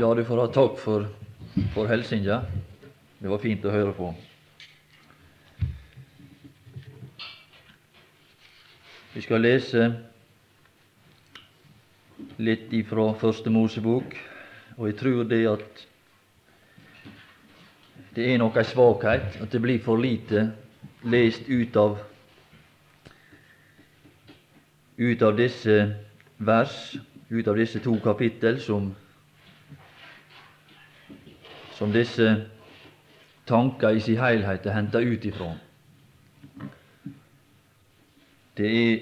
Ja, du får ha takk for, for helsinga. Det var fint å høre på. Vi skal lese litt ifra Første Mosebok, og jeg tror det at det er nok ei svakhet at det blir for lite lest ut av ut av disse vers, ut av disse to kapittel som som disse tanker i sin helhet er henta ut ifra. Det er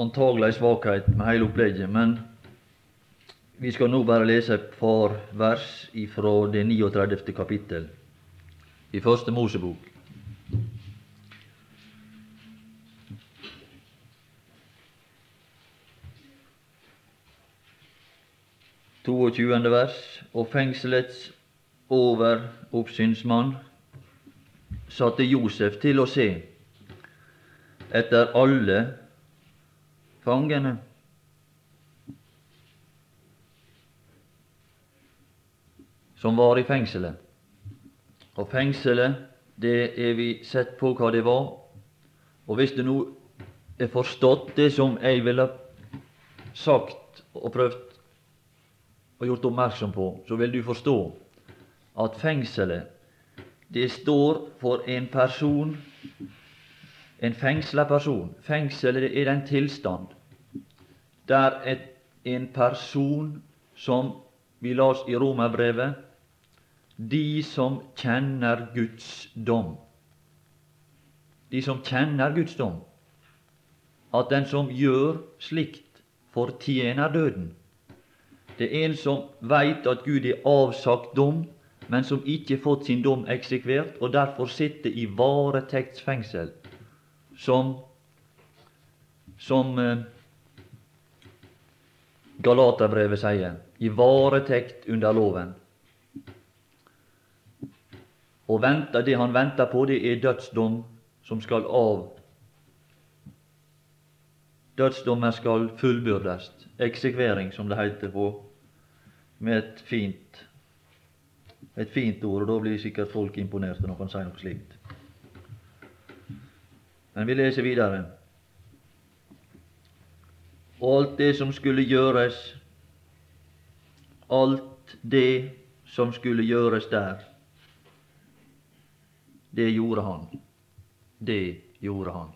antagelig en svakhet med hele opplegget, men vi skal nå bare lese et par vers ifra det 39. kapittel i Første Mosebok. Toogtjuende vers. Og fengselets overoppsynsmann satte Josef til å se etter alle fangene. som var i fengselet. Og fengselet, det er vi sett på hva det var. Og hvis du nå er forstått det som jeg ville sagt og prøvd og gjort oppmerksom på, så vil du forstå at fengselet, det står for en person en fengsla person. Fengselet er den tilstand der et, en person som vi las i Romerbrevet de som kjenner Guds dom. De som kjenner Guds dom. At den som gjør slikt, fortjener døden. Det er en som veit at Gud er avsagt dom, men som ikke fått sin dom eksekvert, og derfor sitter i varetektsfengsel som, som eh, Galaterbrevet sier, i varetekt under loven. Og venter, det han venter på, det er dødsdom som skal av. Dødsdommen skal fullbyrdes. Eksekvering, som det heter på med et fint, et fint ord. og Da blir sikkert folk imponerte når han sier noe slikt. Men vi leser videre. Og alt det som skulle gjøres, alt det som skulle gjøres der, det gjorde han. Det gjorde han.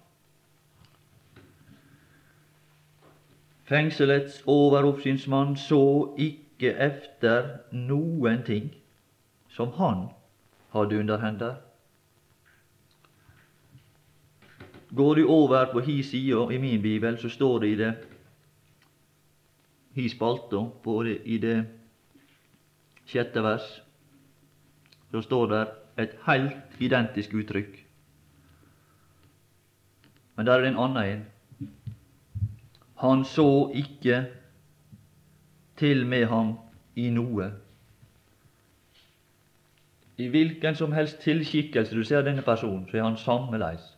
Fengselets overoppsynsmann så ikke efter noen ting som han hadde under hender. Går du over på hi side i min bibel, så står det i det hi spalta i det sjette vers, så står det et helt identisk uttrykk. Men der er det en annen en. Han så ikke til med ham i noe. I hvilken som helst tilskikkelse du ser denne personen, så er han sammeleis.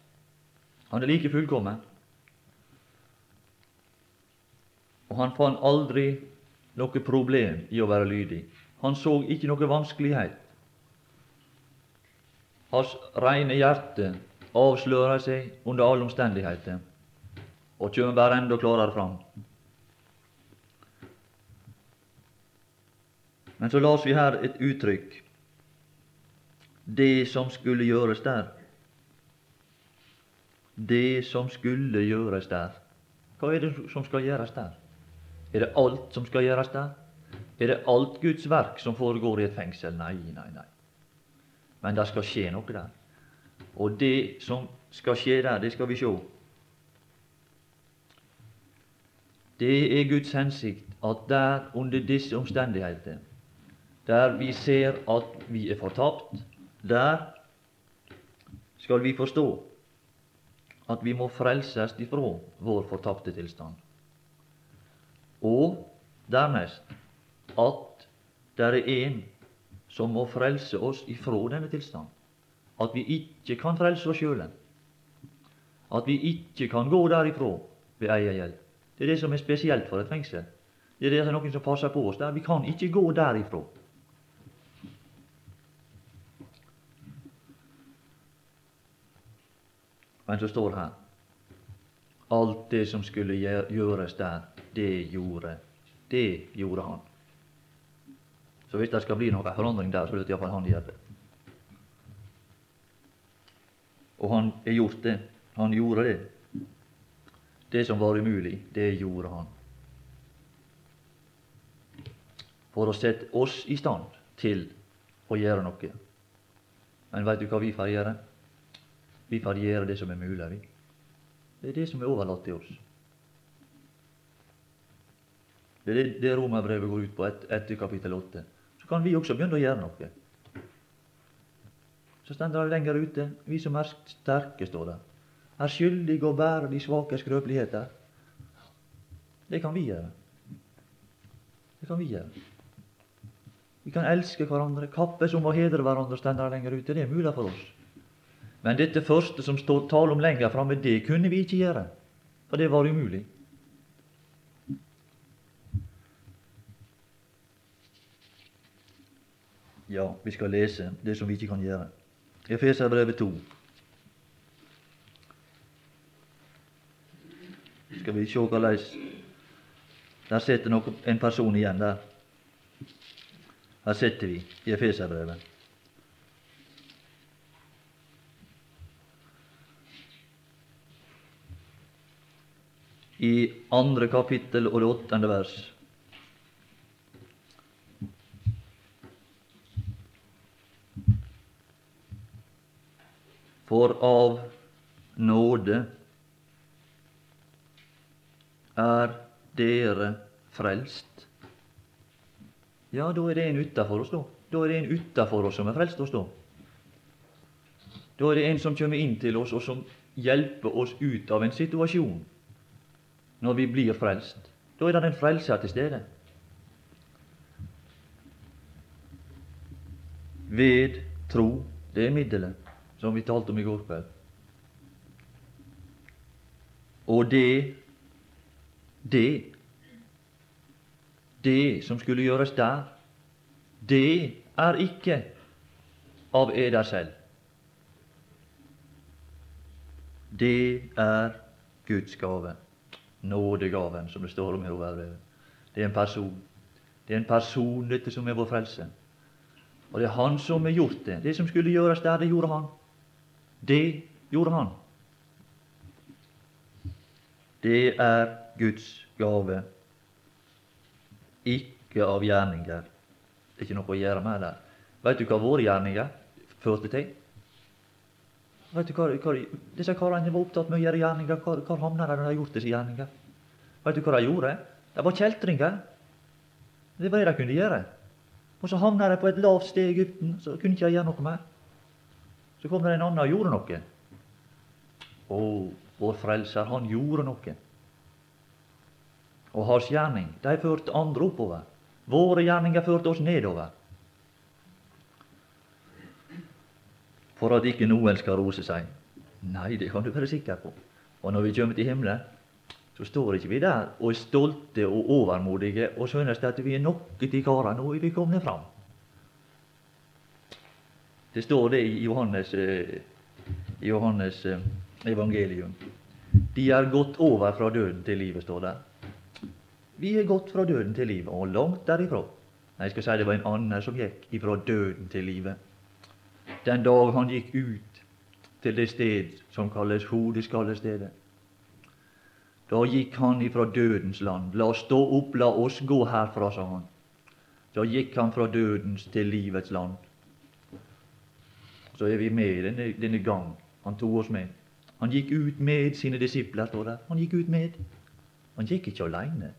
Han er like fullkommen. Og han fant aldri noe problem i å være lydig. Han så ikke noe vanskelighet. Hans reine hjerte avslører seg under alle omstendigheter og kommer bare enda klarere fram. Men så las vi her et uttrykk det som skulle gjøres der det som skulle gjøres der. Hva er det som skal gjøres der? Er det alt som skal gjøres der? Er det alt Guds verk som foregår i et fengsel? Nei, nei, nei. Men det skal skje noe der. Og det som skal skje der, det skal vi sjå. Det er Guds hensikt at der, under disse omstendigheter, der vi ser at vi er fortapt, der skal vi forstå at vi må frelses ifra vår fortapte tilstand. Og dernest at det er en som må frelse oss ifra denne tilstand. At vi ikke kan frelse oss sjøl. At vi ikke kan gå derifra ved ei hjelp. Det er det som er spesielt for et fengsel. Det er det som er noen som passer på oss der. Vi kan ikke gå derifra. Men så står her alt det som skulle gjøres der, det gjorde det gjorde han. Så hvis det skal bli noen forandring der, så vil iallfall han det. Og han har gjort det. Han gjorde det. Det som var umulig, det gjorde han. For å sette oss i stand til å gjøre noe. Men veit du hva vi får gjøre? Vi får gjøre det som er mulig. Vi. Det er det som er overlatt til oss. Det er det, det romerbrevet går ut på et, etter kapittel 8. Så kan vi også begynne å gjøre noe. Så stender det lenger ute vi som er sterke, står det, er skyldige å bære de svake skrøpeligheter. Det kan vi gjøre. Det kan vi gjøre. Vi kan elske hverandre, kappes om å hedre hverandre, stender det lenger ute. Det er mulig for oss. Men dette første som står tale om lenger framme, det kunne vi ikke gjøre, for det var umulig. Ja, vi skal lese det som vi ikke kan gjøre. Efeserbrevet 2. Skal vi se korleis Der sitter nok en person igjen der. Her sitter vi i Efeserbrevet. I andre kapittel og det åttende vers. For av nåde er dere frelst. Ja, da er det en utafor oss, da. Da er det en utafor oss som er frelst oss, da. Da er det en som kommer inn til oss, og som hjelper oss ut av en situasjon når vi blir frelst. Da er det en frelser til stede. Ved tro, det er middelet som vi talte om i går kveld. Og det det det som skulle gjøres der, det er ikke av eder selv. Det er Guds gave, nådegaven, som det står om i Romerbrevet. Det er en person. Det er en person, dette som er vår frelse. Og det er Han som har gjort det. Det som skulle gjøres der, det gjorde Han. Det gjorde han. Det er Guds gave, ikke av gjerninger. Det er ikke noe å gjøre med det. Vet du hva våre gjerninger førte til? Vet du hva, hva Disse karene var opptatt med å gjøre gjerninger. Hvor, hvor havna de når de har gjort disse gjerninger? Vet du hva de gjorde? Det var kjeltringer. Det var det de kunne gjøre. Og så havna de på et lavt sted i Egypten, så kunne ikke de gjøre noe mer. Så kom det en annen og gjorde noe. Å, vår Frelser, han gjorde noe. Og hans gjerning, de førte andre oppover. Våre gjerninger førte oss nedover. For at ikke noen skal rose seg. Nei, det kan du være sikker på. Og når vi kommer til himmelen, så står ikke vi der og er stolte og overmodige og synes at vi er noe til karer. Nå er vi kommet fram. Det står det i Johannes, eh, Johannes eh, evangelium. De er gått over fra døden til livet, står det. Vi er gått fra døden til livet, og langt derifra. Nei, jeg skal si det var en annen som gikk ifra døden til livet. Den dag han gikk ut til det sted som kalles hodeskallestedet. Da gikk han ifra dødens land. La oss stå opp, la oss gå herfra, sa han. Da gikk han fra dødens til livets land så er vi med denne, denne gang han tok oss med. Han gikk ut med sine disipler, står det. Han gikk ut med. Han gikk ikke aleine.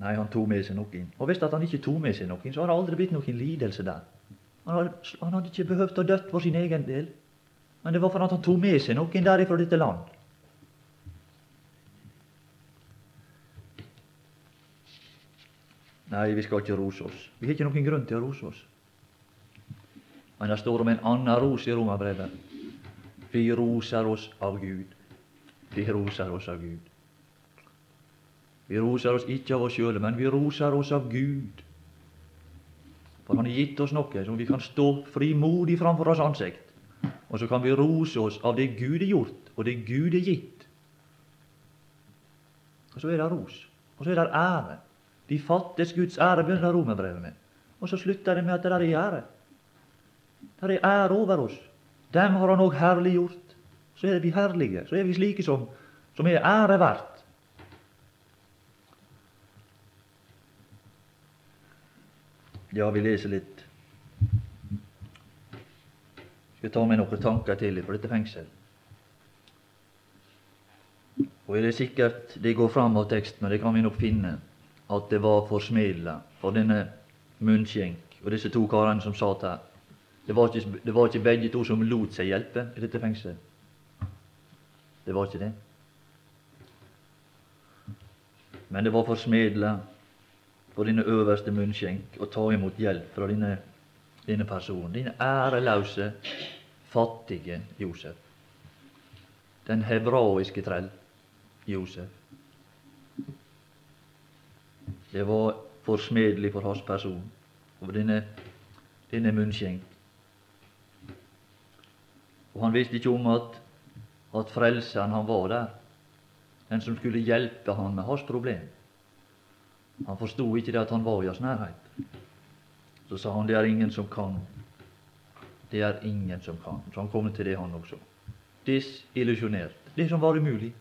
Nei, han tok med seg noen. Og hvis han ikke tok med seg noen, så har det aldri blitt noen lidelse der. Han hadde, han hadde ikke behøvd å dødt for sin egen del, men det var for at han tok med seg noen derifra dette land. Nei, vi skal ikke rose oss. Vi har ikke noen grunn til å rose oss. Men det står om en annen ros i Romerbrevet. Vi roser oss av Gud. Vi roser oss av Gud. Vi roser oss ikke av oss sjøle, men vi roser oss av Gud. For Han har gitt oss noe som vi kan stå frimodig framfor oss ansikt. Og så kan vi rose oss av det Gud har gjort, og det Gud har gitt. Og så er det ros. Og så er det ære. De fattes Guds ære, begynner romerbrevet med. Og så slutter det med at det er ære. Det er ære over oss. Dem har Han òg herliggjort. Så er vi herlige. Så er vi slike som, som er ære verdt. Ja, vi leser litt. Skal ta med noen tanker til fra dette fengselet. Og er det sikkert det går fram av teksten, men det kan vi nok finne, at det var forsmedla for denne munnskjenk og disse to karene som satt her. Det var, ikke, det var ikke begge to som lot seg hjelpe i dette fengselet. Det var ikke det. Men det var forsmedla for dine øverste munnskjenk å ta imot hjelp fra denne, denne personen. Denne æreløse, fattige Josef. Den hebraiske trell Josef. Det var forsmedelig for hans person, for denne, denne munnskjenk. Og han visste ikke om at, at Frelseren, han var der. Den som skulle hjelpe han med hans problem. Han forsto ikke det at han var i hans nærhet. Så sa han det er ingen som kan. Det er ingen som kan. Så han kom til det, han også. Disillusjonert. Det som var umulig.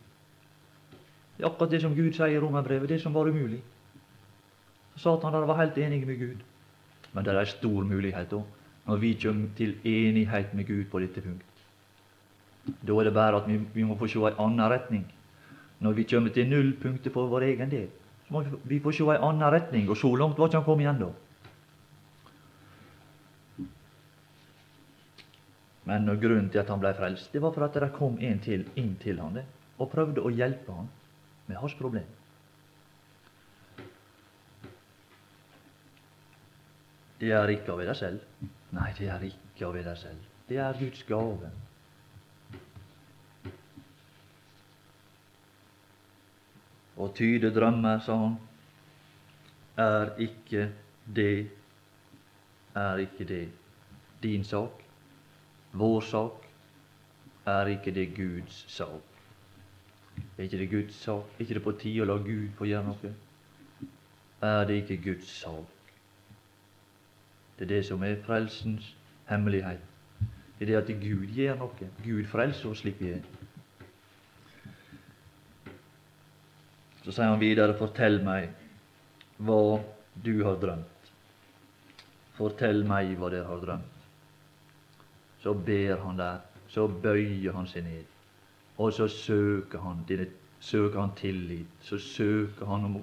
Det er akkurat det som Gud sier i Romerbrevet. Det som var umulig. Så Satan der var helt enig med Gud. Men det er en stor mulighet da, når vi kommer til enighet med Gud på dette punkt. Da er det bare at vi, vi må få se en annen retning. Når vi kommer til nullpunktet for vår egen del, må vi få se ei anna retning. Og så langt var ikke han kommet ennå. Men grunnen til at han ble frelst, det var for at det kom en til inn til han og prøvde å hjelpe han med hans problem. Det er ikke av deg selv. Nei, det er ikke av deg selv. Det er Guds gave. Å tyde drømmer, sa han, er ikke det, er ikke det din sak. Vår sak er ikke det Guds sak. Er ikke det Guds sak? Er ikke det på tide å la Gud få gjøre noe? Er det ikke Guds sak? Det er det som er frelsens hemmelighet. Det er det at Gud gjør noe. Gud frelser oss slik vi er. Så sier han videre, fortell meg hva du har drømt. Fortell meg hva dere har drømt. Så ber han der, så bøyer han seg ned, og så søker han, søker han tillit. Så søker han om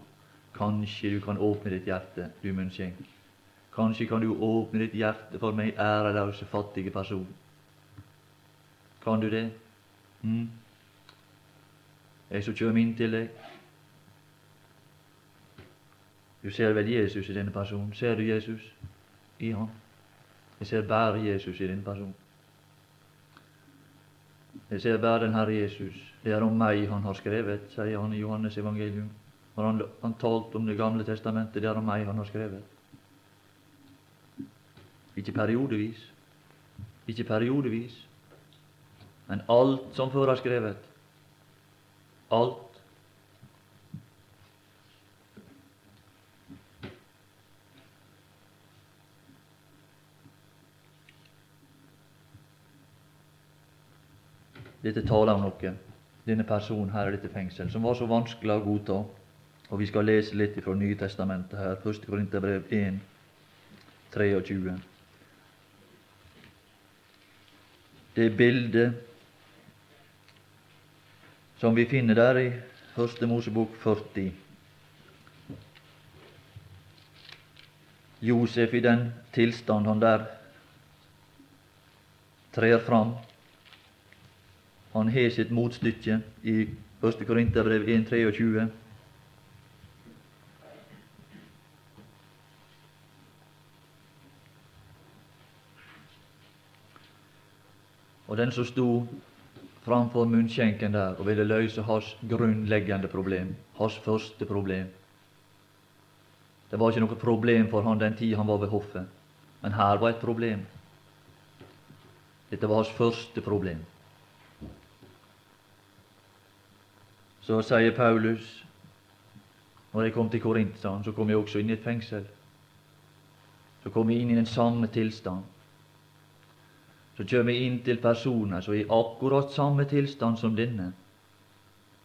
Kanskje du kan åpne ditt hjerte, du munnskjenk. Kanskje kan du åpne ditt hjerte for meg, æreløse, fattige person. Kan du det? Mm? Jeg som kommer inn til deg, du ser vel Jesus i denne personen. Ser du Jesus i ham? Jeg ser bare Jesus i denne personen. Jeg ser bare den Herre Jesus. Det er om meg han har skrevet, sier han i Johannes evangelium. Når han, han talte om Det gamle testamentet, det er om meg han har skrevet. Ikke periodevis, ikke periodevis, men alt som før er skrevet. Alt Dette taler om noe. Denne personen her i dette fengsel, som var så vanskelig å godta. Og vi skal lese litt fra Nye Testamentet her. 1. Korinterbrev 1, 23. Det bildet som vi finner der i Første Mosebok 40. Josef i den tilstand han der trer fram han har sitt motstykke i 1. Korinterbrev 1.23. Og den som sto framfor munnskjenken der og ville løse hans grunnleggende problem, hans første problem. Det var ikke noe problem for han den tid han var ved hoffet, men her var et problem. Dette var hans første problem. Så sier Paulus når jeg kom til Korint, så kom jeg også inn i et fengsel. Så kom jeg inn i den samme tilstand. Så kommer jeg inn til personer som er i akkurat samme tilstand som denne.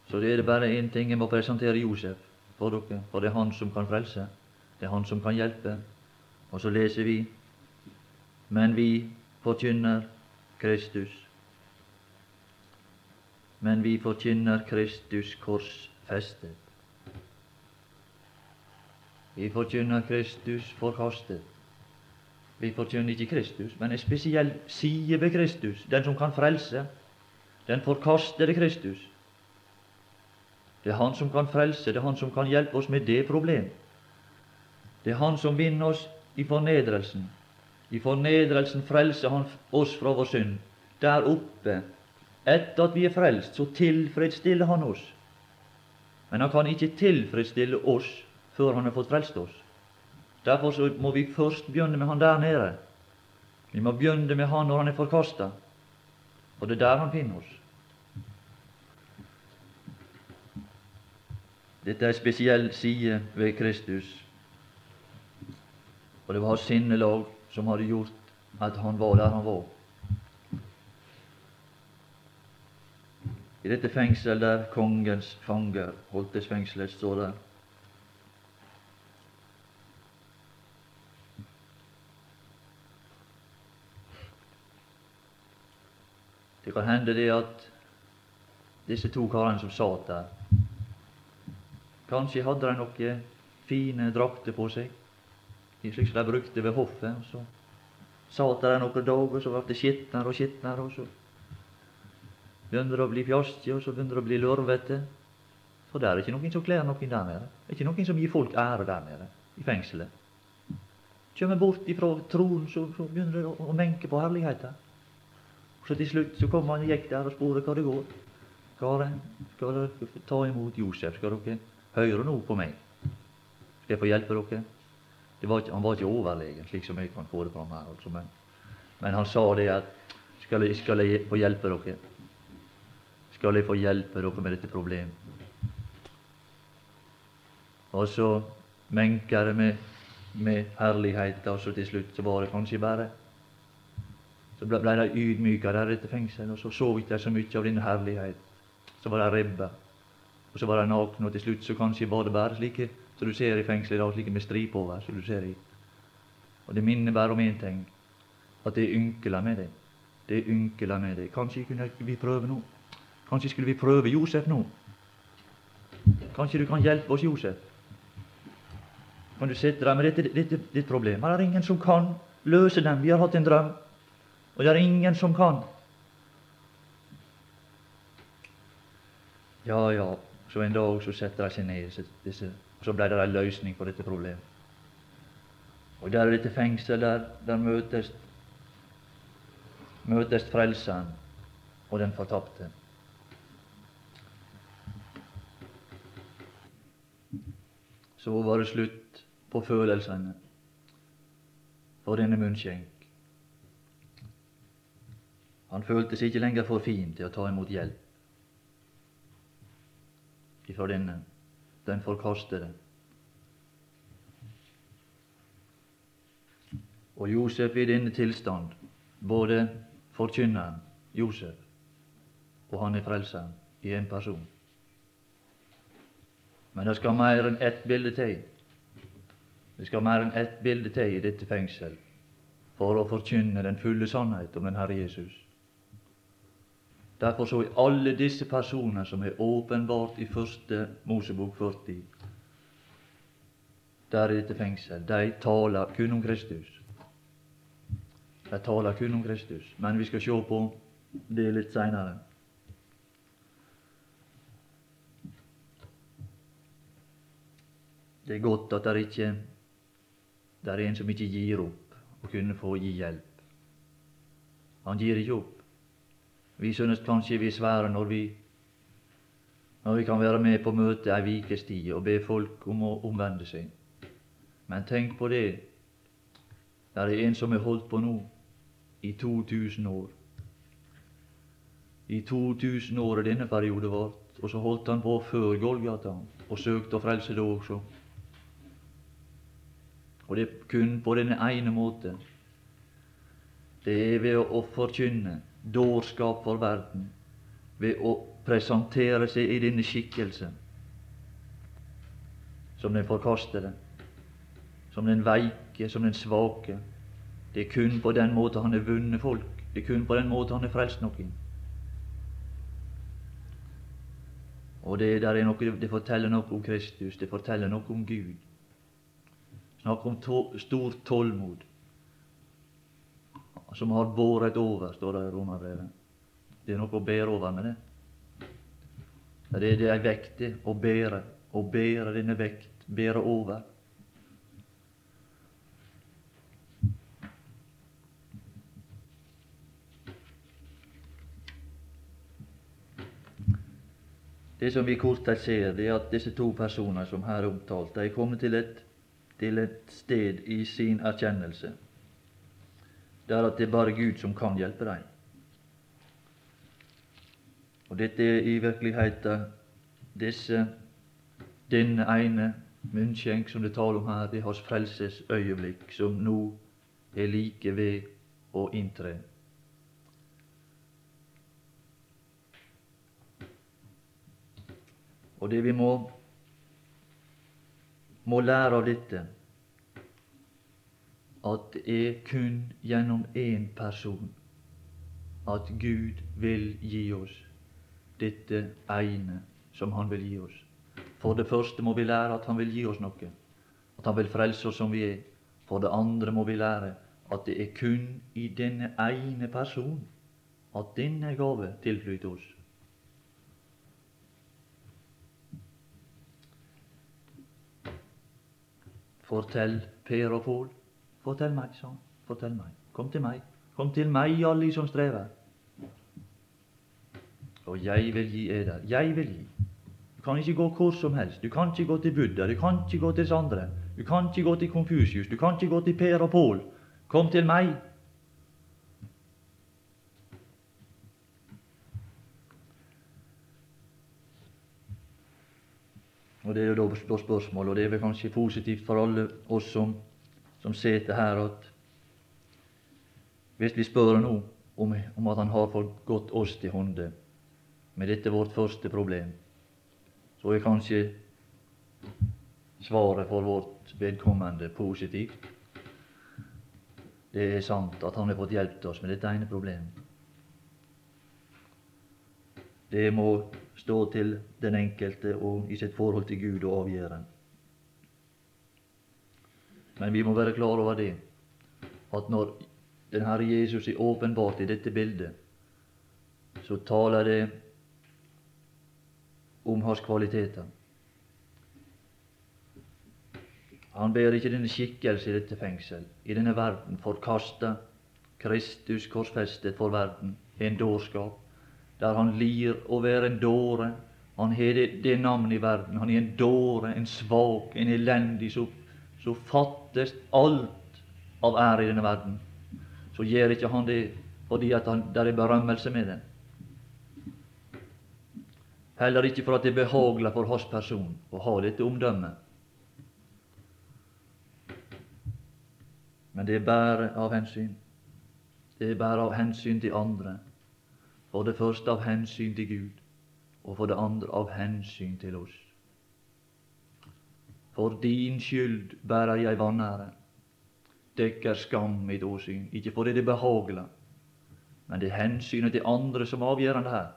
Så det er det bare én ting jeg må presentere Josef for dere, for det er han som kan frelse. Det er han som kan hjelpe. Og så leser vi Men vi forkynner Kristus. Men vi forkynner Kristus korsfestet. Vi forkynner Kristus forkastet. Vi forkynner ikke Kristus, men en spesiell side ved Kristus, den som kan frelse. Den forkastede Kristus. Det er Han som kan frelse, det er Han som kan hjelpe oss med det problem. Det er Han som vinner oss i fornedrelsen. I fornedrelsen frelser Han oss fra vår synd. Der oppe, etter at vi er frelst, så tilfredsstiller Han oss. Men Han kan ikke tilfredsstille oss før Han har fått frelst oss. Derfor så må vi først begynne med Han der nede. Vi må begynne med Han når Han er forkasta, og det er der Han finner oss. Dette er en spesiell side ved Kristus, og det var hans sinnelag som hadde gjort at han var der han var. I dette fengsel der kongens fanger holdt fengselet, står det Det kan hende det at disse to karene som satt der, kanskje hadde de noen fine drakter på seg, slik som de brukte ved hoffet. og Så satt de noen dager, og så ble det skitnere og skitnere, og så begynner å bli fjastige, og så begynner å bli lurvete. For det er ikke noen som kler noen der nede. Det er ikke noen som gir folk ære der nede, i fengselet. Kommer bort ifra troen, så, så begynner det å, å menke på herligheten. Og Så til slutt så kom han og gikk der og spurte hva det går. Karen, skal dere ta imot Josef? Skal dere høre nå på meg? Skal jeg få hjelpe dere? Var ikke, han var ikke overlegen, slik som jeg kan få det fram her. Altså, men, men, han sa det at skal jeg, skal jeg få hjelpe dere? Skal jeg få hjelpe dere med dette problemet? Og så menker det med, med herlighet, og så til slutt så var det kanskje bare så ble, ble de ydmyka der etter fengselet, og så så ikke så mye av denne herlighet. Så var de ribba, og så var de nakne, og til slutt så kanskje var det bare slike som du ser i fengselet i dag, slike med striper over. som du ser i. Og det minner bare om én ting, at det er ynkela med det. Det er ynkela med det. Kanskje kunne vi prøve nå? Kanskje skulle vi prøve Josef nå? Kanskje du kan hjelpe oss, Josef? Kan du sitte der med dette, dette, ditt problem? Det er ingen som kan løse dem. Vi har hatt en drøm. Og det er ingen som kan. Ja, ja, så en dag så setter de seg ned, disse, og så ble det en løsning på dette problemet. Og der er dette fengselet, der, der møtes, møtes Frelseren og den fortapte. Så var det slutt på følelsene for denne munnskjenk. Han følte seg ikke lenger for fin til å ta imot hjelp ifra denne, den forkastede. Og Josef i denne tilstand, både forkynneren Josef og han er frelseren i en person. Men det skal mer enn ett bilde til. Det skal mer enn ett bilde til i dette fengsel for å forkynne den fulle sannhet om den Herre Jesus. Derfor så er alle disse personer som er åpenbart i første Mosebok 40, der i dette fengsel, de taler kun om Kristus. De taler kun om Kristus. Men vi skal se på det litt seinere. Det er godt at det ikke det er en som ikke gir opp å kunne få gi hjelp. Han gir ikke opp. Vi synes kanskje vi er svære når vi, når vi kan være med på møte ei tid og be folk om å omvende seg. Men tenk på det. Det er en som har holdt på nå i 2000 år. I 2000 år er denne periode vart, og så holdt han på før Golgata og søkte å frelse det også. Og det er kun på denne ene måten. Det er ved å forkynne dårskap for verden, ved å presentere seg i denne skikkelse som den forkastede, som den veike, som den svake. Det er kun på den måten han har vunnet folk. Det er kun på den måten han har frelst noen. Og det, er noe, det, forteller noe om Kristus, det forteller noe om Gud. Snakk om to, stor tålmod, som har båret over, står det i Romerbrevet. Det er noe å bære over med det. Det er, er vekt, det. Å bære. Å bære denne vekt. Bære over. Det som vi kort ser, det er at disse to personer som her er omtalt, de er kommet til et, til et sted i sin erkjennelse der at det er bare Gud som kan hjelpe dem. Og dette er i virkeligheten disse, denne ene munnskjenk som det taler om her, det er hans frelses øyeblikk, som nå er like ved å inntre. Og det vi må, må lære av dette, at det er kun gjennom én person at Gud vil gi oss dette ene som Han vil gi oss. For det første må vi lære at Han vil gi oss noe, at Han vil frelse oss som vi er. For det andre må vi lære at det er kun i denne ene person at denne gave tilflyter oss. Fortell Per og Pål. Fortell meg, sa han. Fortell meg. Kom til meg. Kom til meg, alle som strever. Og jeg vil gi eder. Jeg vil gi. Du kan ikke gå hvor som helst. Du kan ikke gå til Buddha. Du kan ikke gå til Sandre. Du kan ikke gå til Konfusius. Du kan ikke gå til Per og Pål. Kom til meg. Og Det er jo da spørsmålet, og det er vel kanskje positivt for alle oss som, som sitter her, at hvis vi spør nå om, om at Han har forgått oss til hånde med dette vårt første problem, så er kanskje svaret for vårt vedkommende positivt. Det er sant at Han har fått hjulpet oss med dette ene problemet. Det må stå til den enkelte og i sitt forhold til Gud å avgjøre. Men vi må være klar over det, at når den Herre Jesus er åpenbart i dette bildet, så taler det om hans kvaliteter. Han ber ikke denne skikkelse i dette fengsel, i denne verden, forkasta, Kristus korsfestet for verden, en dårskap der han lir å være en dåre. Han har det, det navnet i verden. Han er en dåre, en svak, en elendig. Så, så fattes alt av ære i denne verden. Så gjør ikke han det fordi at han, det er berømmelse med det. Heller ikke for at det er behagelig for hans person å ha dette omdømmet. Men det er bare av hensyn. Det er bare av hensyn til andre. For det første av hensyn til Gud, og for det andre av hensyn til oss. For din skyld bærer jeg vanære. Dekker skam mitt åsyn, ikke fordi det er behagelig, men det er hensynet til andre som er avgjørende her.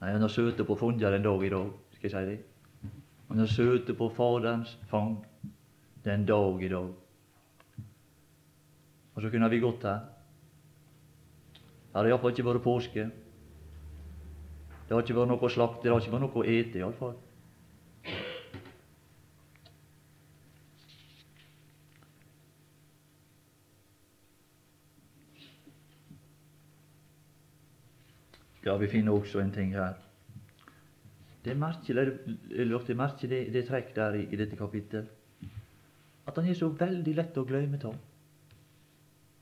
Nei, han har sittet på Fonjar en dag i dag, skal jeg si det. Han har sittet på Faderens fang den dag i dag. Og så kunne vi gått her. Det har iallfall ikke vært påske. Det har ikke vært noe å slakte, det har ikke vært noe å ete iallfall. Ja, vi finner også en ting her. Det er merkelig, det lurte merke det, det trekk der i, i dette kapittelet, at han er så veldig lett å glemme av.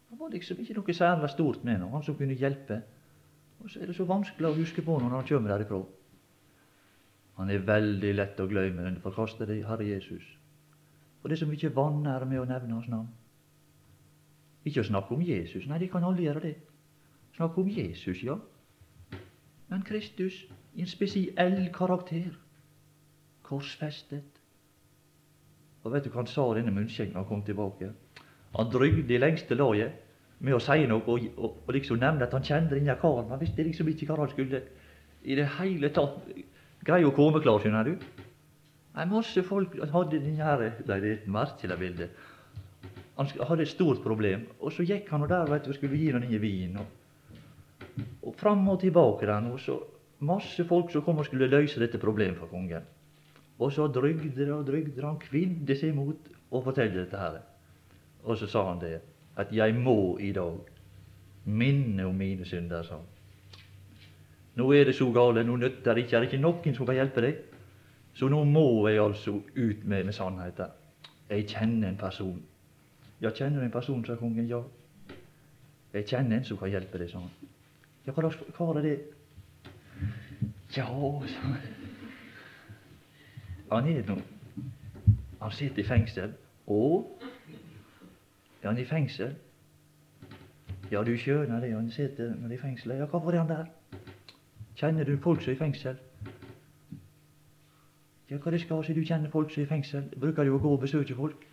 Han var liksom ikke noe særlig stort med ham, han som kunne hjelpe. Og så er det så vanskelig å huske på når han kommer derifra. Han er veldig lett å glemme den forkastede Herre Jesus. For det er så mye vanære med å nevne hans navn. Ikke å snakke om Jesus, nei, de kan alle gjøre det. Snakke om Jesus, ja. Men Kristus i en spesiell karakter. Korsfestet. Og vet du hva han sa denne munnskjengen, han kom tilbake? Han drygde i lengste laget med å si noe og, og, og liksom nevne at han kjente denne karen. Han visste liksom ikke hva han skulle i det hele tatt greie å komme klar, skjønner du. En masse folk hadde denne her, det er et merkelig bilde. Han hadde et stort problem, og så gikk han og der vet du, skulle gi ham denne vinen. Og, og fram og tilbake der, nå, så masse folk som kom og skulle løse dette problemet for kongen. Og så drygde og drygde han, kvidde seg mot å fortelle dette her. Og så sa han det, at 'jeg må i dag minne om mine synder', sa han. Nå er det så gale, nå nytter det ikke, er det ikke noen som kan hjelpe deg. Så nå må jeg altså ut med, med sannheten. Jeg kjenner en person. Ja, kjenner du en person, sa kongen. Ja. Jeg kjenner en som kan hjelpe deg, sa han. Ja, hva, hva er det? Ja, sa han. Han er nå Han sitter i fengsel. Og er han i fengsel? Ja, du skjønner det, han sitter i fengsel. Ja, hvorfor er han der? Kjenner du folk som er i fengsel? Ja, hva det skal si du kjenner folk som er i fengsel? Bruker du å gå og besøke folk?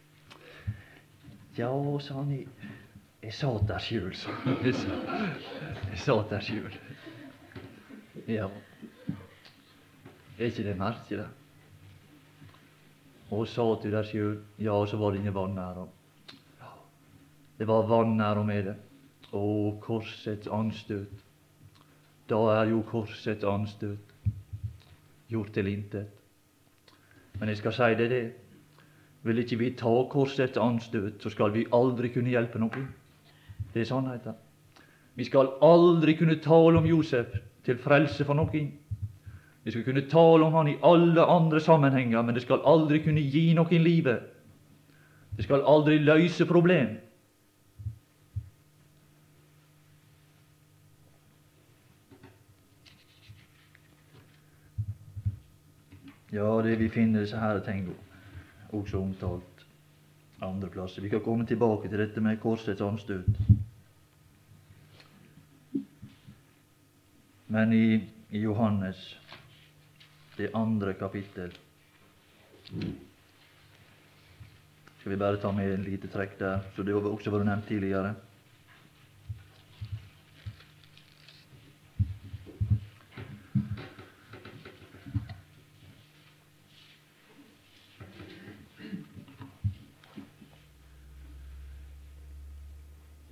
Ja, sa han, jeg, jeg satt der sjøl, sa han. Jeg satt der sjøl. Ja. Er ikke det merkelig? Og satt du der sjøl? Ja, og så var det ingen vanære. Ja, det var vanære med det. Å, korsets anstøt. Da er jo korsets anstøt gjort til intet. Men jeg skal si deg det. Vil ikke vi ta korsets anstøt, så skal vi aldri kunne hjelpe noen. Det er sannheten. Vi skal aldri kunne tale om Josef til frelse for noen. Vi skal kunne tale om han i alle andre sammenhenger, men det skal aldri kunne gi noen livet. Det skal aldri løse problem. Ja, det vi finner disse her ting også omtalt andre plasser. Vi kan komme tilbake til dette med korsets anstøt. Men i, i Johannes det andre kapittel. Skal vi bare ta med en lite trekk der, så det har også vært nevnt tidligere.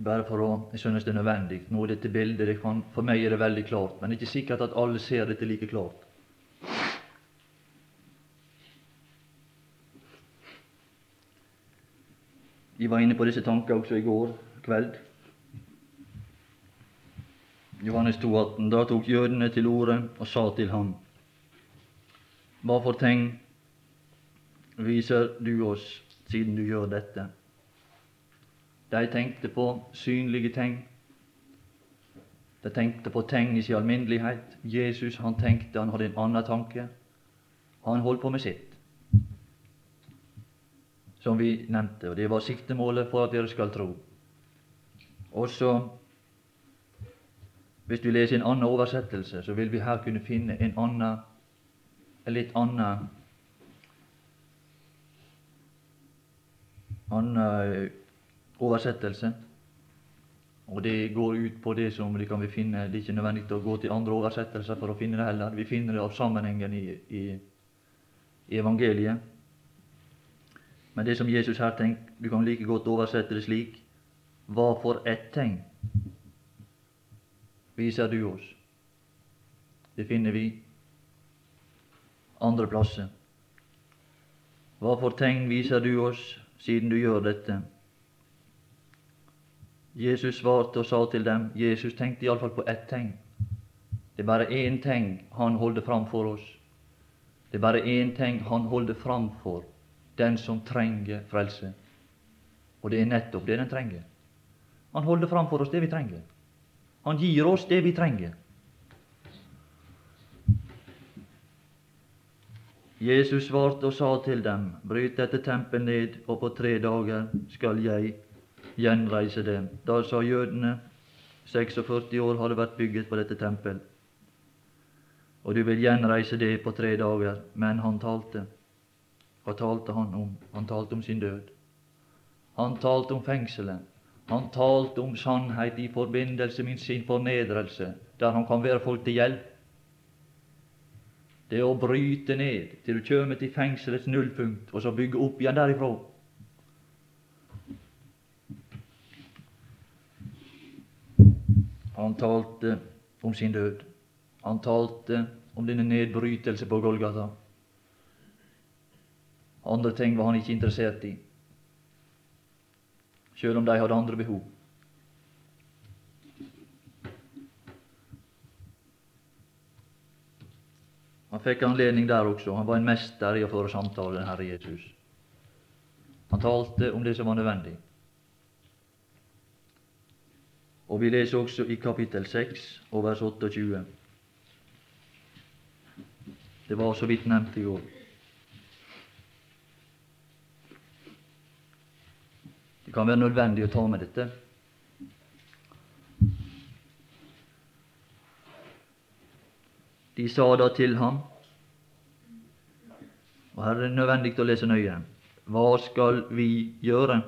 Bare for å Jeg synes det er nødvendig. Nå er dette bildet det kan, For meg er det veldig klart, men det er ikke sikkert at alle ser dette like klart. Jeg var inne på disse tanker også i går kveld. Johannes 2, 18. Da tok jødene til orde og sa til ham:" Hva for tegn viser du oss siden du gjør dette? De tenkte på synlige ting. De tenkte på ting i sin alminnelighet. Jesus han tenkte, han hadde en annen tanke. Han holdt på med sitt som vi nevnte, og det var siktemålet for at dere skal tro. Og så, hvis du leser en annen oversettelse, så vil vi her kunne finne en annen, en litt annen annen oversettelse. Og det går ut på det som de kan vi finne Det er ikke nødvendig å gå til andre oversettelser for å finne det heller. Vi finner det av sammenhengen i, i, i evangeliet. Men det som Jesus her tenker, du kan like godt oversette det slik Hva for ett tegn viser du oss? Det finner vi andre plasser. Hva for tegn viser du oss siden du gjør dette? Jesus svarte og sa til dem Jesus tenkte iallfall på ett tegn. Det er bare én ting Han holder fram for oss. Det er bare én ting Han holder fram for den som trenger frelse. Og det er nettopp det den trenger. Han holder fram for oss det vi trenger. Han gir oss det vi trenger. Jesus svarte og sa til dem, bryt dette tempel ned, og på tre dager skal jeg gjenreise det. Da sa jødene, 46 år har det vært bygget på dette tempel, og du vil gjenreise det på tre dager. Men han talte. Hva talte han om? Han talte om sin død. Han talte om fengselet. Han talte om sannhet i forbindelse med sin fornedrelse, der han kan være folk til hjelp. Det å bryte ned til du kommer til fengselets nullpunkt, og så bygge opp igjen derifra. Han talte om sin død. Han talte om denne nedbrytelse på Golgata. Andre ting var han ikke interessert i, sjøl om de hadde andre behov. Han fikk anledning der også. Han var en mester i å føre samtale, med Herre Jesus. Han talte om det som var nødvendig. Og vi leser også i kapittel 6 og vers 28. Det var så vidt nevnt i går. Det kan være nødvendig å ta med dette. De sa da til ham Og her er det nødvendig å lese nøye. Hva skal vi gjøre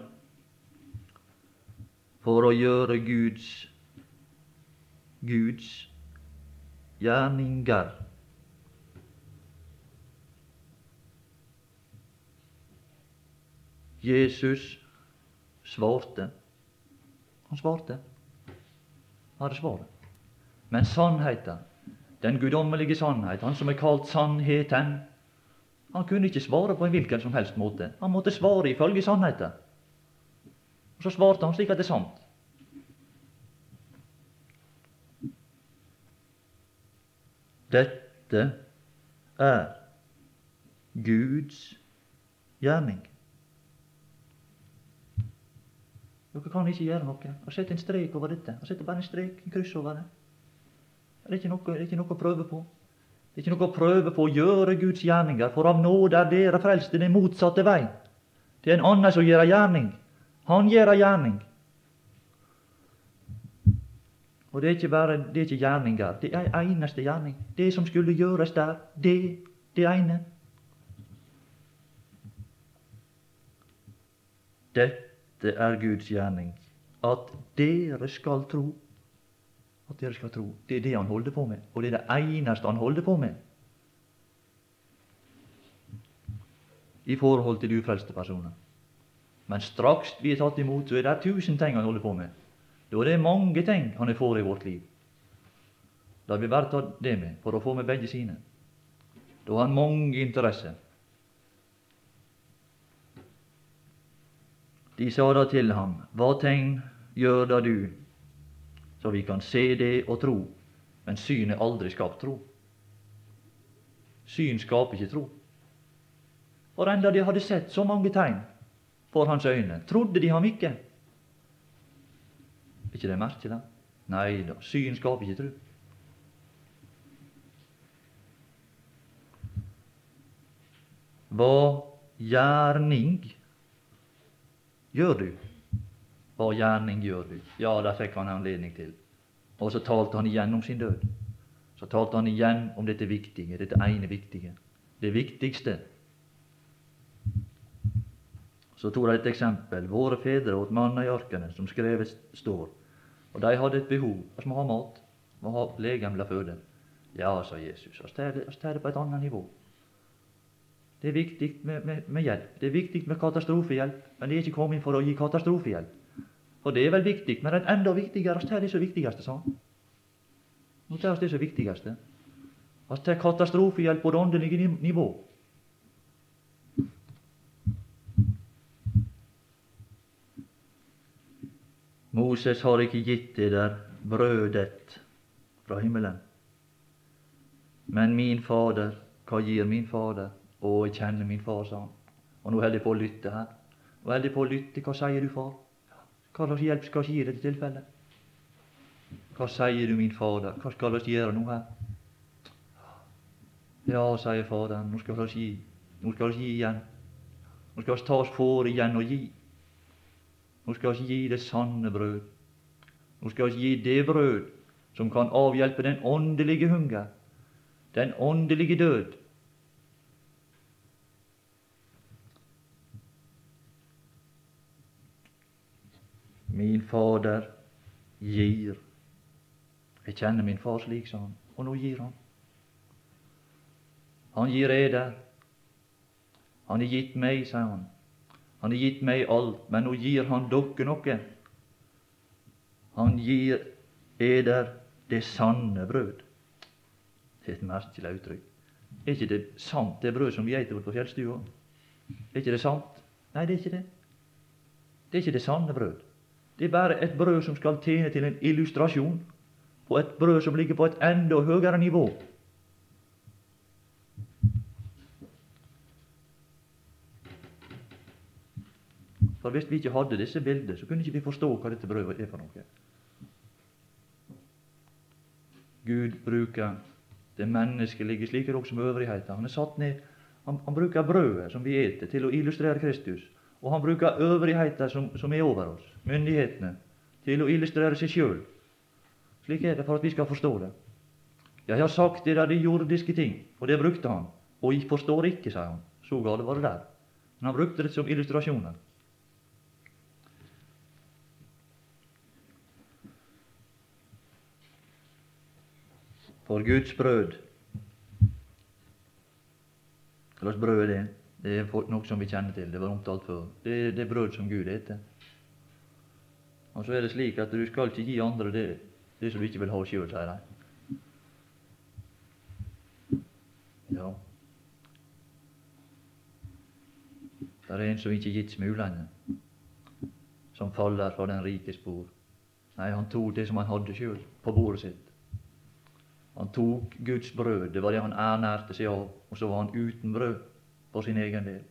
for å gjøre Guds Guds gjerninger Jesus svarte. Han svarte. Han hadde svaret. Men sannheten, den guddommelige sannhet, han som er kalt sannheten, han kunne ikke svare på en hvilken som helst måte. Han måtte svare ifølge sannheten. Og så svarte han slik at det er sant. Dette er Guds gjerning. Dere kan ikke gjøre noe. Og sette en strek over dette. Og sette bare en strek, en kryss over det. Det er ikke noe, det er ikke noe å prøve på. Det er ikke noe å prøve på å gjøre Guds gjerninger, for av nåde er dere frelst i den motsatte vei. Det er en annen som gjør gjerning. Han gjør gjerning. Og det er ikke bare det er ikke gjerninger. Det er eneste gjerning. Det som skulle gjøres der, det, det ene. Dette er Guds gjerning. At dere skal tro. At dere skal tro. Det er det han holder på med. Og det er det eneste han holder på med. I forhold til ufrelste personer. Men straks vi er tatt imot, så er det tusen ting han holder på med. Da er det mange ting han er for i vårt liv. Da vil vi bare ta det med for å få med begge sine. Da har han mange interesser. De sa da til ham, Hva tegn gjør da du, så vi kan se det og tro? Men syn er aldri skapt tro. Syn skaper ikke tro. For enda de hadde sett så mange tegn for hans øyne, trodde de ham ikke. Ikke det merkelig? Nei da, syn skaper ikke tro. Hva gjerning gjør du? Hva gjerning gjør du? Ja, det fikk han anledning til. Og så talte han igjen om sin død. Så talte han igjen om dette viktige, dette ene viktige. Det viktigste. Så tok de et eksempel. Våre fedre åt manna i arkene, som skrevet står. Og de hadde et behov. Vi må ha mat. Må ha legemlig føde. Ja, sa Jesus. Vi tar det på et annet nivå. Det er viktig med, med, med, hjelp. Det er viktig med katastrofehjelp. Men det er ikke kommet for å gi katastrofehjelp. For det er vel viktig, men det er enda viktigere vi tar det som viktigste, sa han. Nå tar vi det som viktigste. Vi tar katastrofehjelp på det åndelige nivå. Moses har ikke gitt der brødet fra himmelen. Men min Fader, hva gir min Fader? Å, jeg kjenner min far, sa han. Og nå holder jeg på å lytte her. Nå holder på å lytte. Hva sier du, far? Hva slags hjelp skal jeg gi i dette tilfellet? Hva sier du, min Fader? Hva skal vi gjøre nå her? Ja, sier Faderen, nå skal vi gi. Nå skal vi gi igjen. Nå skal vi ta oss for igjen og gi. Nå skal vi gi det sanne brød. Nå skal vi gi det brød som kan avhjelpe den åndelige hunger, den åndelige død. Min Fader gir. Jeg kjenner min far slik, sa han, og nå gir han. Han gir eder. Han har gitt meg, sa han. Han har gitt meg alt, men nå gir han dere noe. Han gir eder det sanne brød. Det er et merkelig uttrykk. Er ikke det sant, det brød som vi eter på fjellstua? Er ikke det sant? Nei, det er ikke det. Det er ikke det sanne brød. Det er bare et brød som skal tjene til en illustrasjon, og et brød som ligger på et enda høyere nivå. For hvis vi ikke hadde disse bildene, så kunne ikke vi forstå hva dette brødet er for noe. Gud bruker det menneskelige, slik er det også med øvrigheten. Han er satt ned, han, han bruker brødet som vi eter, til å illustrere Kristus. Og han bruker øvrigheten som, som er over oss, myndighetene, til å illustrere seg sjøl. Slik er det for at vi skal forstå det. Jeg har sagt det der de jordiske ting, og det brukte han. Og jeg forstår ikke, sa han. Så galt var det der. Men han brukte det som illustrasjoner. For Guds brød Hva slags brød er det? Det er noe som vi kjenner til. Det var omtalt før. Det er det brød som Gud eter. Og så er det slik at du skal ikke gi andre det, det som du ikke vil ha sjøl, sier de. Ja. Det er en som ikke gitt smulene, som faller fra den rike spor. Nei, han tok det som han hadde sjøl, på bordet sitt. Han tok Guds brød, det var det han ernærte seg av, og så var han uten brød for sin egen del.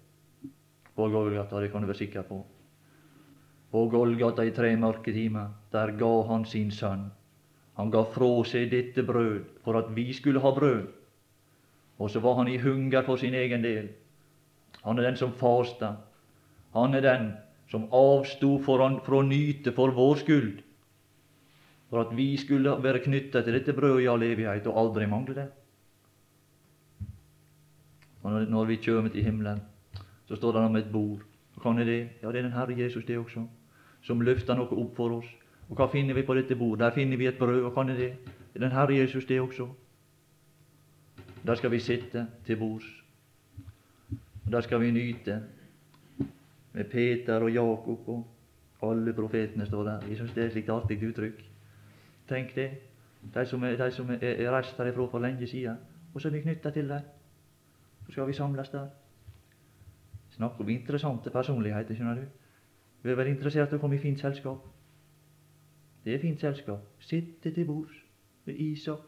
På Golgata, det kan du være sikker på. På Golgata i tre mørke timer, der ga han sin sønn. Han ga fra seg dette brød for at vi skulle ha brød. Og så var han i hunger for sin egen del. Han er den som fasta. Han er den som avsto fra å nyte for vår skyld for at vi skulle være knytta til dette brødet i all evighet og aldri mangle det. Og når vi kjem til himmelen, så står det om et bord. Hva er det? Ja, det er den Herre Jesus, det også, som løfter noe opp for oss. Og hva finner vi på dette bordet? Der finner vi et brød. Og er det? Det er den Herre Jesus, det også. Der skal vi sitte til bords. Og der skal vi nyte med Peter og Jakob og alle profetene står der. Jeg syns det er et slikt artig uttrykk. Tenk det. De som er, de som er, er reist herifra for lenge siden. Og så er vi knytta til dem. Så skal vi samles der. Snakk om interessante personligheter, skjønner du. Vi er vel interessert i å komme i fint selskap. Det er fint selskap. Sitte til bords med Isak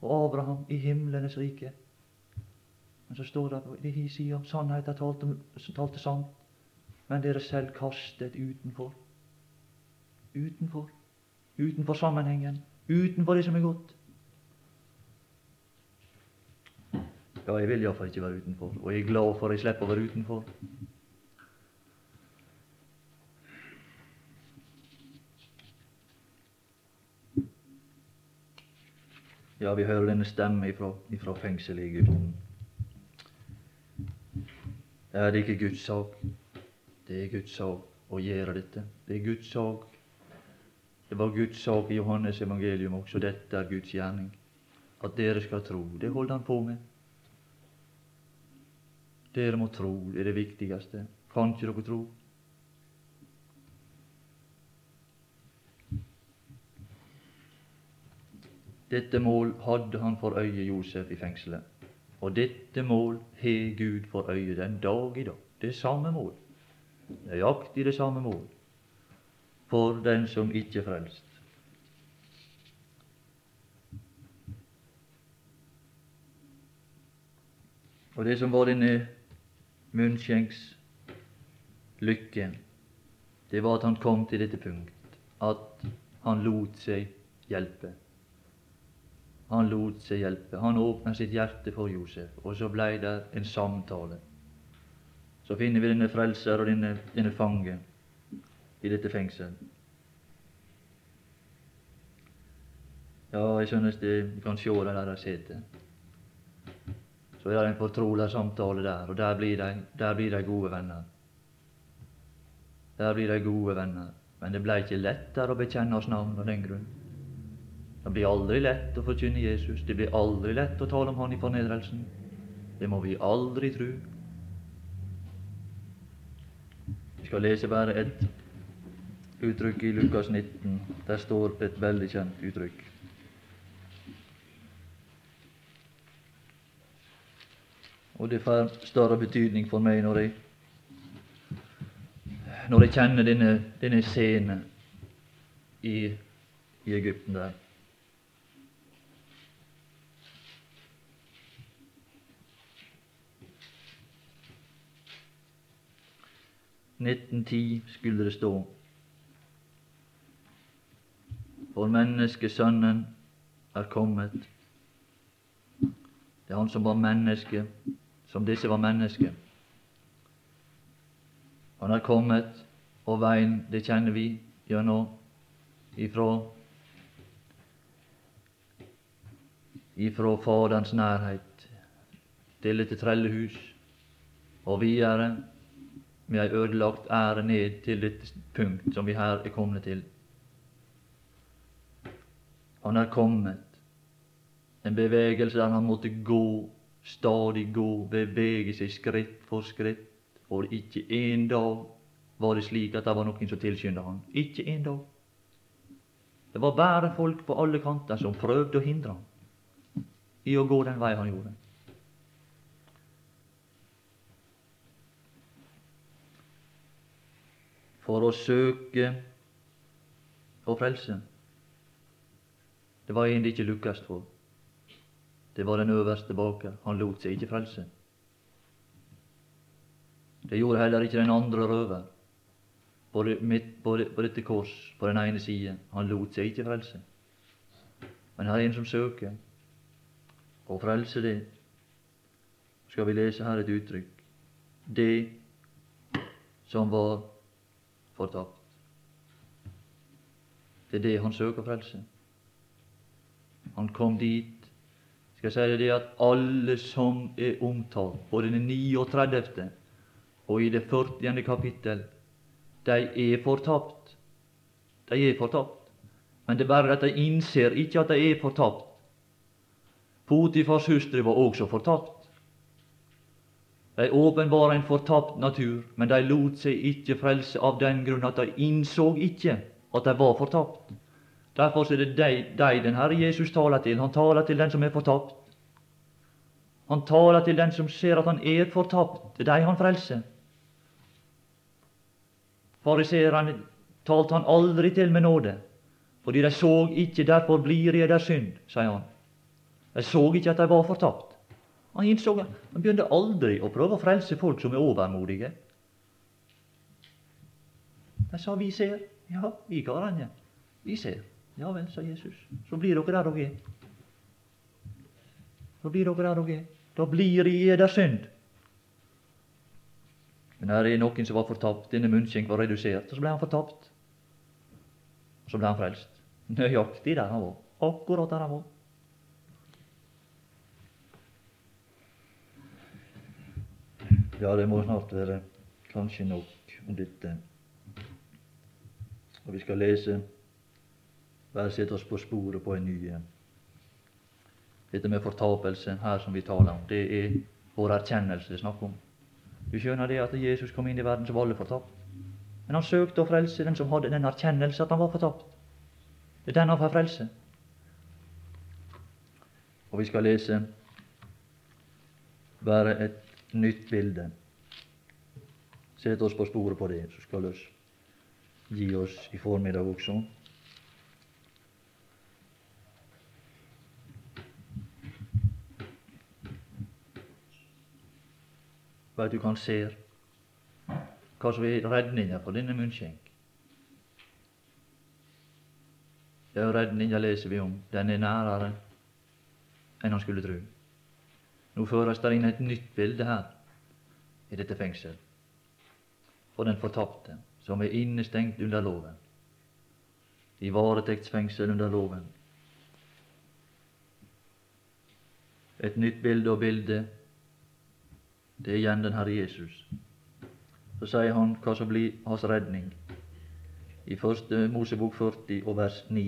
og Abraham i himlenes rike. Men så står det på de sida sannheten talte, talte sant, men dere selv kastet utenfor. Utenfor utenfor sammenhengen, utenfor det som er godt. Ja, jeg vil iallfall ikke være utenfor, og jeg er glad for at jeg slipper å være utenfor. Ja, vi hører denne stemme ifra, ifra fengselet i Egypten. Er det ikke Guds sak? Det er Guds sak å gjøre dette. Det er Guds sak det var Guds sak i Johannes evangelium også. Dette er Guds gjerning. At dere skal tro. Det holdt han på med. Dere må tro. Det er det viktigste. Kan ikke dere tro? Dette mål hadde han for øye Josef i fengselet. Og dette mål har Gud for øye den dag i dag. Det samme mål. Nøyaktig det samme mål for den som ikke er frelst. Og det som var denne munnskjenks lykken, det var at han kom til dette punkt, at han lot seg hjelpe. Han lot seg hjelpe. Han åpna sitt hjerte for Josef, og så blei det en samtale. Så finner vi denne frelser og denne, denne fange i dette fengsel. Ja, jeg synes det, vi kan sjå det der de sitter. Så er det en fortrolig samtale der, og der blir, de, gode venner. Der blir de gode venner. Men det blei ikke lettere å bekjenne oss navn av den grunn. Det blir aldri lett å forkynne Jesus. Det blir aldri lett å tale om Han i fornedrelsen. Det må vi aldri tru. Vi skal lese bare et uttrykk i Lukas 19. Der står et veldig kjent uttrykk. Og det får større betydning for meg når jeg når jeg kjenner denne, denne scenen i, i Egypten der. «1910 skulle det stå. For menneskesønnen er kommet. Det er han som var menneske, som disse var mennesker. Han er kommet, og veien, det kjenner vi gjennom ifra ifra Faderens nærhet til dette trellehus, og videre med ei ødelagt ære ned til dette punkt som vi her er kommet til. Han er kommet, en bevegelse der han måtte gå, stadig gå, bevege seg skritt for skritt, og ikke en dag var det slik at det var noen som tilskynda han. Ikke en dag. Det var bare folk på alle kanter som prøvde å hindre han i å gå den vei han gjorde. For å søke å frelse. Det var en det ikke lukkast for. Det var den øverste baker. Han lot seg ikke frelse. Det gjorde heller ikke den andre røver på, det, på, på dette kors på den ene siden. Han lot seg ikke frelse. Men her er en som søker å frelse det. Skal vi lese her et uttrykk. Det som var fortapt. Det er det han søker frelse. Han kom dit. Skal jeg si det at alle som er omtalt både den 39 og i det 40. kapittel, de er fortapt. De er fortapt. Men det er bare at de innser ikke at de er fortapt. Potifars hustru var også fortapt. De åpenbara en fortapt natur, men de lot seg ikke frelse av den grunn at de innså ikke at de var fortapt. Derfor er det deg de den Herre Jesus taler til. Han taler til den som er fortapt. Han taler til den som ser at han er fortapt. Det er deg han frelser. Fariseerne talte han aldri til med nåde, fordi de så ikke 'derfor blir jeg der synd', sier han. De så ikke at de var fortapt. Han innså Han begynte aldri å prøve å frelse folk som er overmodige. De sa 'vi ser'. Ja, vi karene. Vi ser. Ja vel, sa Jesus. Så blir dere der dere er. Så blir dere der dere er. Da blir de i eder synd. Men her er noen som var fortapt. Denne munnskjenk var redusert, og så ble han fortapt. Og så ble han frelst. Nøyaktig der han var. Akkurat der han var. Ja, det må snart være kanskje nok om dette. Og vi skal lese Bare sette oss på sporet på en ny Dette med fortapelse her som vi taler om, det er vår erkjennelse det er snakk om. Du skjønner det at Jesus kom inn i verden, som var alle fortapt. Men han søkte å frelse den som hadde den erkjennelse at han var fortapt. Det er den han får frelse. Og vi skal lese bare et nytt bilde. Sett oss på sporet på det, så skal vi gi oss i formiddag også. For at du kan se hva som er redninga for denne munnskjenk. Ja, redninga leser vi om. Den er nærere enn han skulle tru. Nå føres det inn et nytt bilde her i dette fengsel. For den fortapte, som er innestengt under loven. I varetektsfengsel under loven. Et nytt bilde og bilde, det er igjen den Herre Jesus. Så sier han hva som blir hans redning i første Mosebok 40 og vers 9.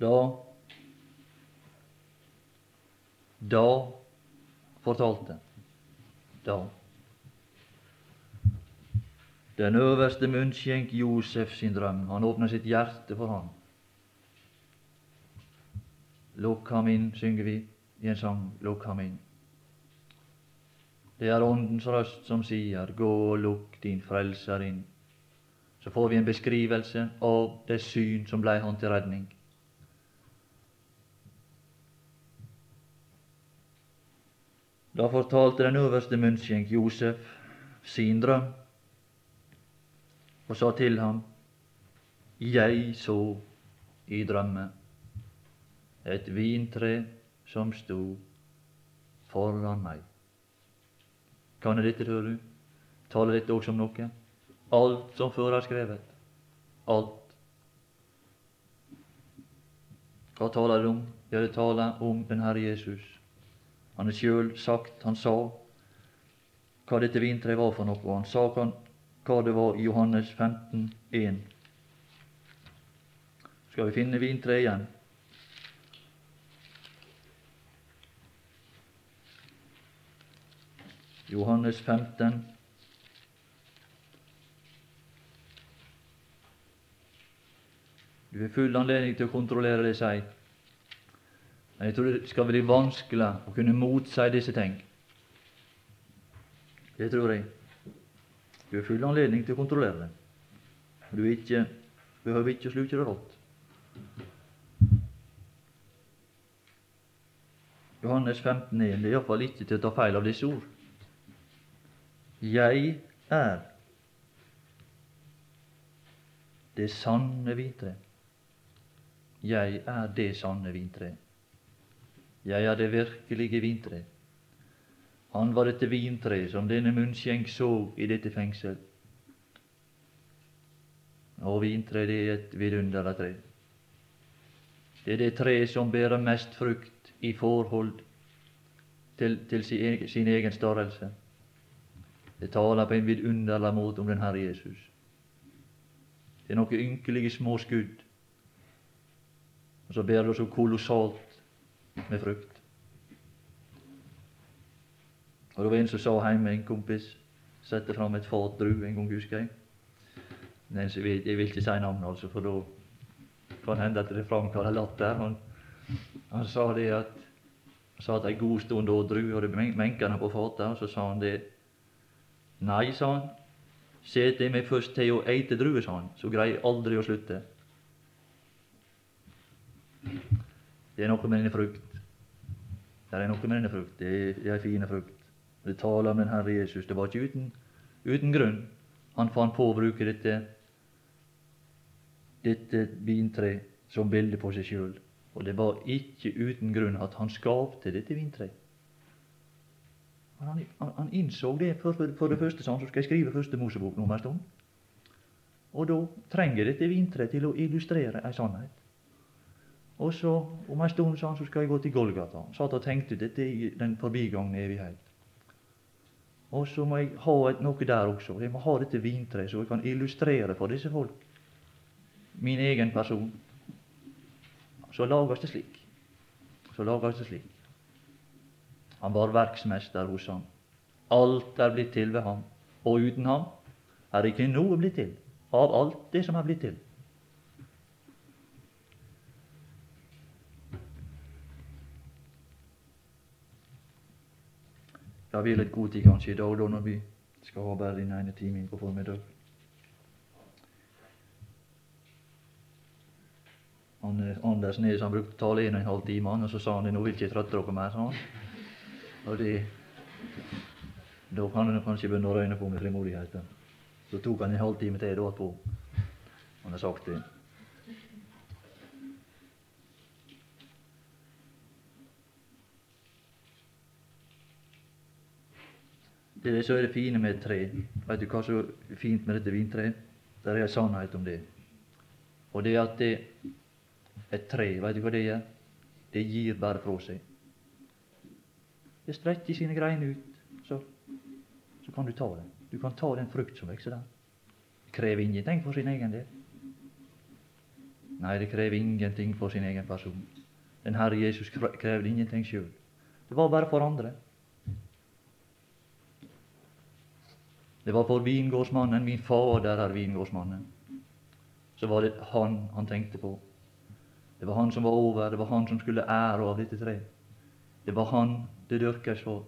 Da Da fortalte Da den øverste munnskjenk Josef sin drøm. Han åpna sitt hjerte for han. Lukk ham inn, synger vi i en sang. Lukk ham inn. Det er Åndens røst som sier, gå og lukk din Frelser inn. Så får vi en beskrivelse av det syn som blei han til redning. Da fortalte den øverste munnskjenk Josef sin drøm og sa til ham, Jeg så i drømme et vintre som sto foran meg. Kan dette, tror du? Taler dette også om noe? Alt som før er skrevet. Alt. Hva taler det om? Ja, det taler om den Herre Jesus. Han har sjøl sagt, han sa hva dette vintreet var for noe. Han sa hva det var i Johannes 15, 1. Skal vi finne vintreet igjen? Johannes 15. Du har full anledning til å kontrollere det sier. Men jeg tror det skal bli vanskelig å kunne motsi disse ting. Det tror jeg. Du har full anledning til å kontrollere det. Du ikke, behøver ikke å sluke det rått. Johannes 15, det er iallfall ikke til å ta feil av disse ord. Jeg er det sanne vintre. Jeg er det sanne vintre. Jeg er det virkelige vintre. Han var dette vintre som denne munnskjenk så i dette fengsel. Og vintre, det er et vidunderlig tre. Det er det tre som bærer mest frukt i forhold til, til sin, egen, størrelse. Det taler på en vidunderlig måte om den Herre Jesus. Det er noen ynkelige små skudd, og så bærer det så kolossalt med frukt. Og Det var en som sa hjemme, en kompis, sette fram et fat druer en gang, husker jeg. Men jeg vil, jeg vil ikke si navnet, altså, for da kan hende at det framkaller latter. Han, han sa det at han satt ei god stund og drue og menkene på fatet, og så sa han det. Nei, sa han, setter jeg meg først til å eite druer, sa han, så greier jeg aldri å slutte. Det er noe med denne frukt. Det er noe med denne frukt. Det er, det er frukt. Det taler om den Herre Jesus. Det var ikke uten, uten grunn han fant på å bruke dette, dette vintre som bilde på seg sjøl. Og det var ikke uten grunn at han skapte dette vintreet. Han, han, han, innså det. For, for, for det første sånn, så skal jeg skrive første Mosebok nå om en stund. Og da trenger dette vinteret til å illustrere ei sannhet. Og så om en stund så skal jeg gå til Golgata. Satt og tenkte dette i den forbigangne evighet. Og så må jeg ha et, noe der også. Jeg må ha dette vintreet, så jeg kan illustrere for disse folk min egen person. Så lages det slik. Så lages det slik. Han var verksmester hos ham. Alt er blitt til ved ham. Og uten ham er ikke noe blitt til av alt det som er blitt til. Det vil litt god tid kanskje i dag da når vi skal ha bare den ene timen på formiddag. Han, Anders Nes han brukte å tale en og en og så sa han nå vil ikke jeg trøtte dere mer. sa han. Og det, Da kan han kanskje begynne å røyne på med frimodigheten. Så tok han en halvtime til da på. Han har sagt det. Det som er det fine med et tre. Vet du hva som er fint med dette vintreet? Det er en sannhet om det. Og det er at det, et tre, vet du hva det gjør? Det gir bare fra seg. Det strekker sine greiner ut, så, så kan du ta det. Du kan ta den frukt som vokser der. Det krever ingenting for sin egen del. Nei, det krever ingenting for sin egen person. Den Herre Jesus krevde ingenting sjøl. Det var bare for andre. Det var for vingårdsmannen, min fader er vingårdsmannen. Så var det han han tenkte på. Det var han som var over, det var han som skulle ære av dette treet. Det var han det dyrkes for.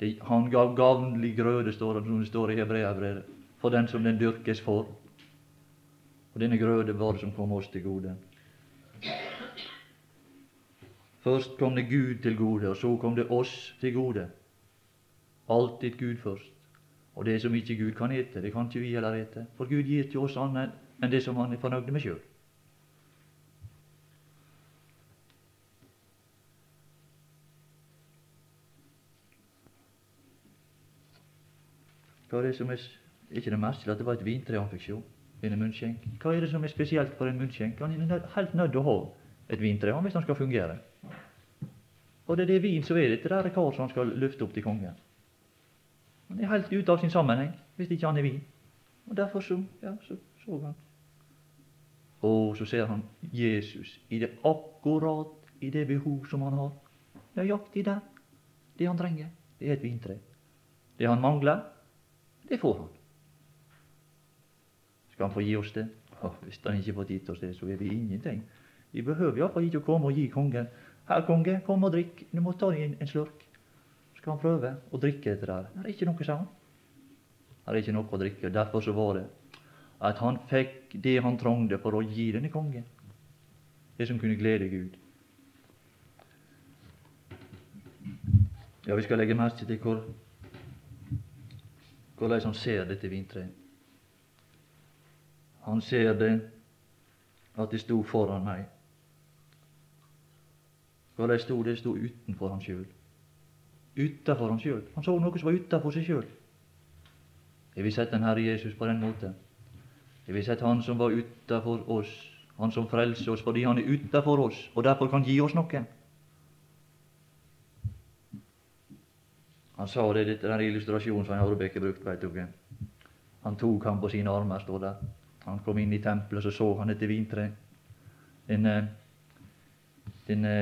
Det, han gav gavnlig grøde, står det, som det står i Hebreabrevet, for den som den dyrkes for. Og denne grøde var det som kom oss til gode. Først kom det Gud til gode, og så kom det oss til gode. Alltid Gud først. Og det som ikke Gud kan ete, det kan ikke vi heller ete. For Gud gir til oss annet enn det som Han er fornøyd med sjøl. Hva er det som er ikke det merkelig at det var et vintre han fikk se? En munnskjenk. Hva er det som er spesielt for en munnskjenk? Han er helt nødt til å ha et vintre hvis han skal fungere. Og det er det vin som er dette der kar som han skal løfte opp til kongen. Han er helt ute av sin sammenheng hvis ikke han er vin. Og Derfor så, ja, så, så han. Og så ser han Jesus i det akkurat i det behov som han har. Nøyaktig der. Det han trenger, det er et vintre. Det han mangler, det får han. Skal han få gi oss det? Oh, hvis han ikke får gitt oss det, så er vi ingenting. Vi behøver iallfall ikke å komme og gi kongen Her, konge, kom og drikk. Du må ta inn en, slurk skal han prøve å drikke dette der. Det er ikke noe, sa han. Det er ikke noe å drikke. Derfor så var det at han fikk det han trengte for å gi denne kongen. Det som kunne glede Gud. Ja, vi skal legge merke til hvor, hvordan han ser dette vintreet. Han ser det at det sto foran meg. Hvordan sto det? Det sto utenfor han sjøl utafor han sjøl. Han så noe som var utafor seg sjøl. Jeg vil sette Herre Jesus på den måten. Jeg vil sette Han som var utafor oss, Han som frelser oss fordi Han er utafor oss, og derfor kan gi oss noe. Han sa det, dette den illustrasjonen som Aurebekke brukte, Vet dere. Han tok ham på sine armer, står der. Han kom inn i tempelet, så så han dette vintreet. Denne, denne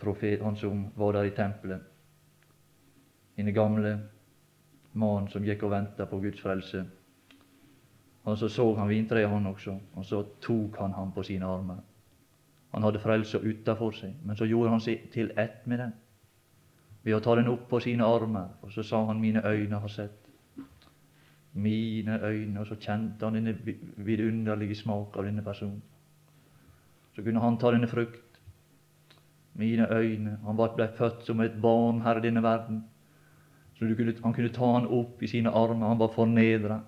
profet, han som var der i tempelet denne gamle mannen som gikk og venta på Guds frelse. Og så så han vintreet, han også, og så tok han ham på sine armer. Han hadde frelsa utafor seg, men så gjorde han seg til ett med den ved å ta den opp på sine armer. Og så sa han 'Mine øyne har sett'. Mine øyne. Og så kjente han denne vidunderlige smak av denne personen. Så kunne han ta denne frukt. Mine øyne. Han ble født som et barn her i denne verden. Så kunne, han kunne ta han opp i sine armer. Han var fornedra.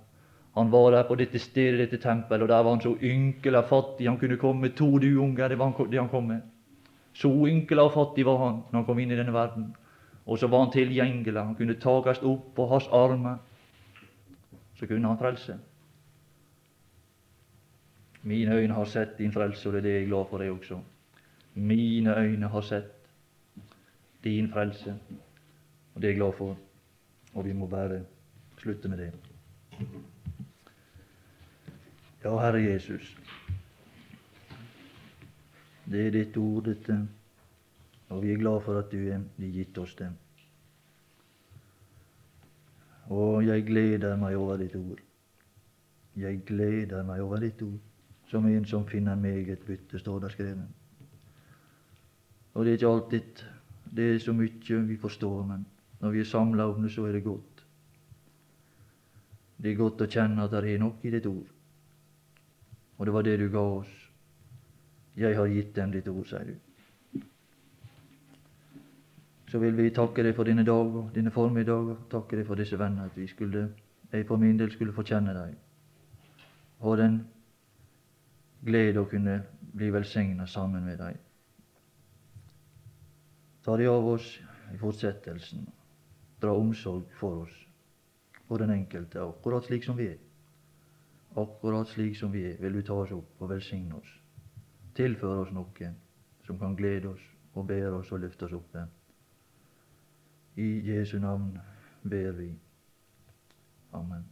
Han var der på dette stedet, dette tempelet, og der var han så ynkel og fattig. Han kunne komme med to duunger, det var han, det han kom med. Så ynkel og fattig var han når han kom inn i denne verden. Og så var han tilgjengelig. Han kunne takast opp på hans armer. Så kunne han frelse. Mine øyne har sett din frelse, og det er det jeg er glad for, det også. Mine øyne har sett din frelse, og det er jeg glad for. Og vi må bare slutte med det. Ja, Herre Jesus, det er ditt ord, dette, og vi er glad for at du har gitt oss det. Og jeg gleder meg over ditt ord. Jeg gleder meg over ditt ord, som en som finner meg et bytte, står det skrevet. Og det er ikke alltid det er så mye vi forstår, men når vi er samla om det, så er det godt. Det er godt å kjenne at det er nok i ditt ord. Og det var det du ga oss. Jeg har gitt dem ditt ord, sier du. Så vil vi takke deg for dine dager, dine formiddager, takke deg for disse venner, at vi skulle, jeg for min del skulle få kjenne deg. Og den glede å kunne bli velsigna sammen med deg. Ta deg av oss i fortsettelsen. Dra omsorg for oss, for den enkelte, akkurat slik som vi er. Akkurat slik som vi er, vil du ta oss opp og velsigne oss. Tilføre oss noe som kan glede oss og bære oss og løfte oss opp. I Jesu navn ber vi. Amen.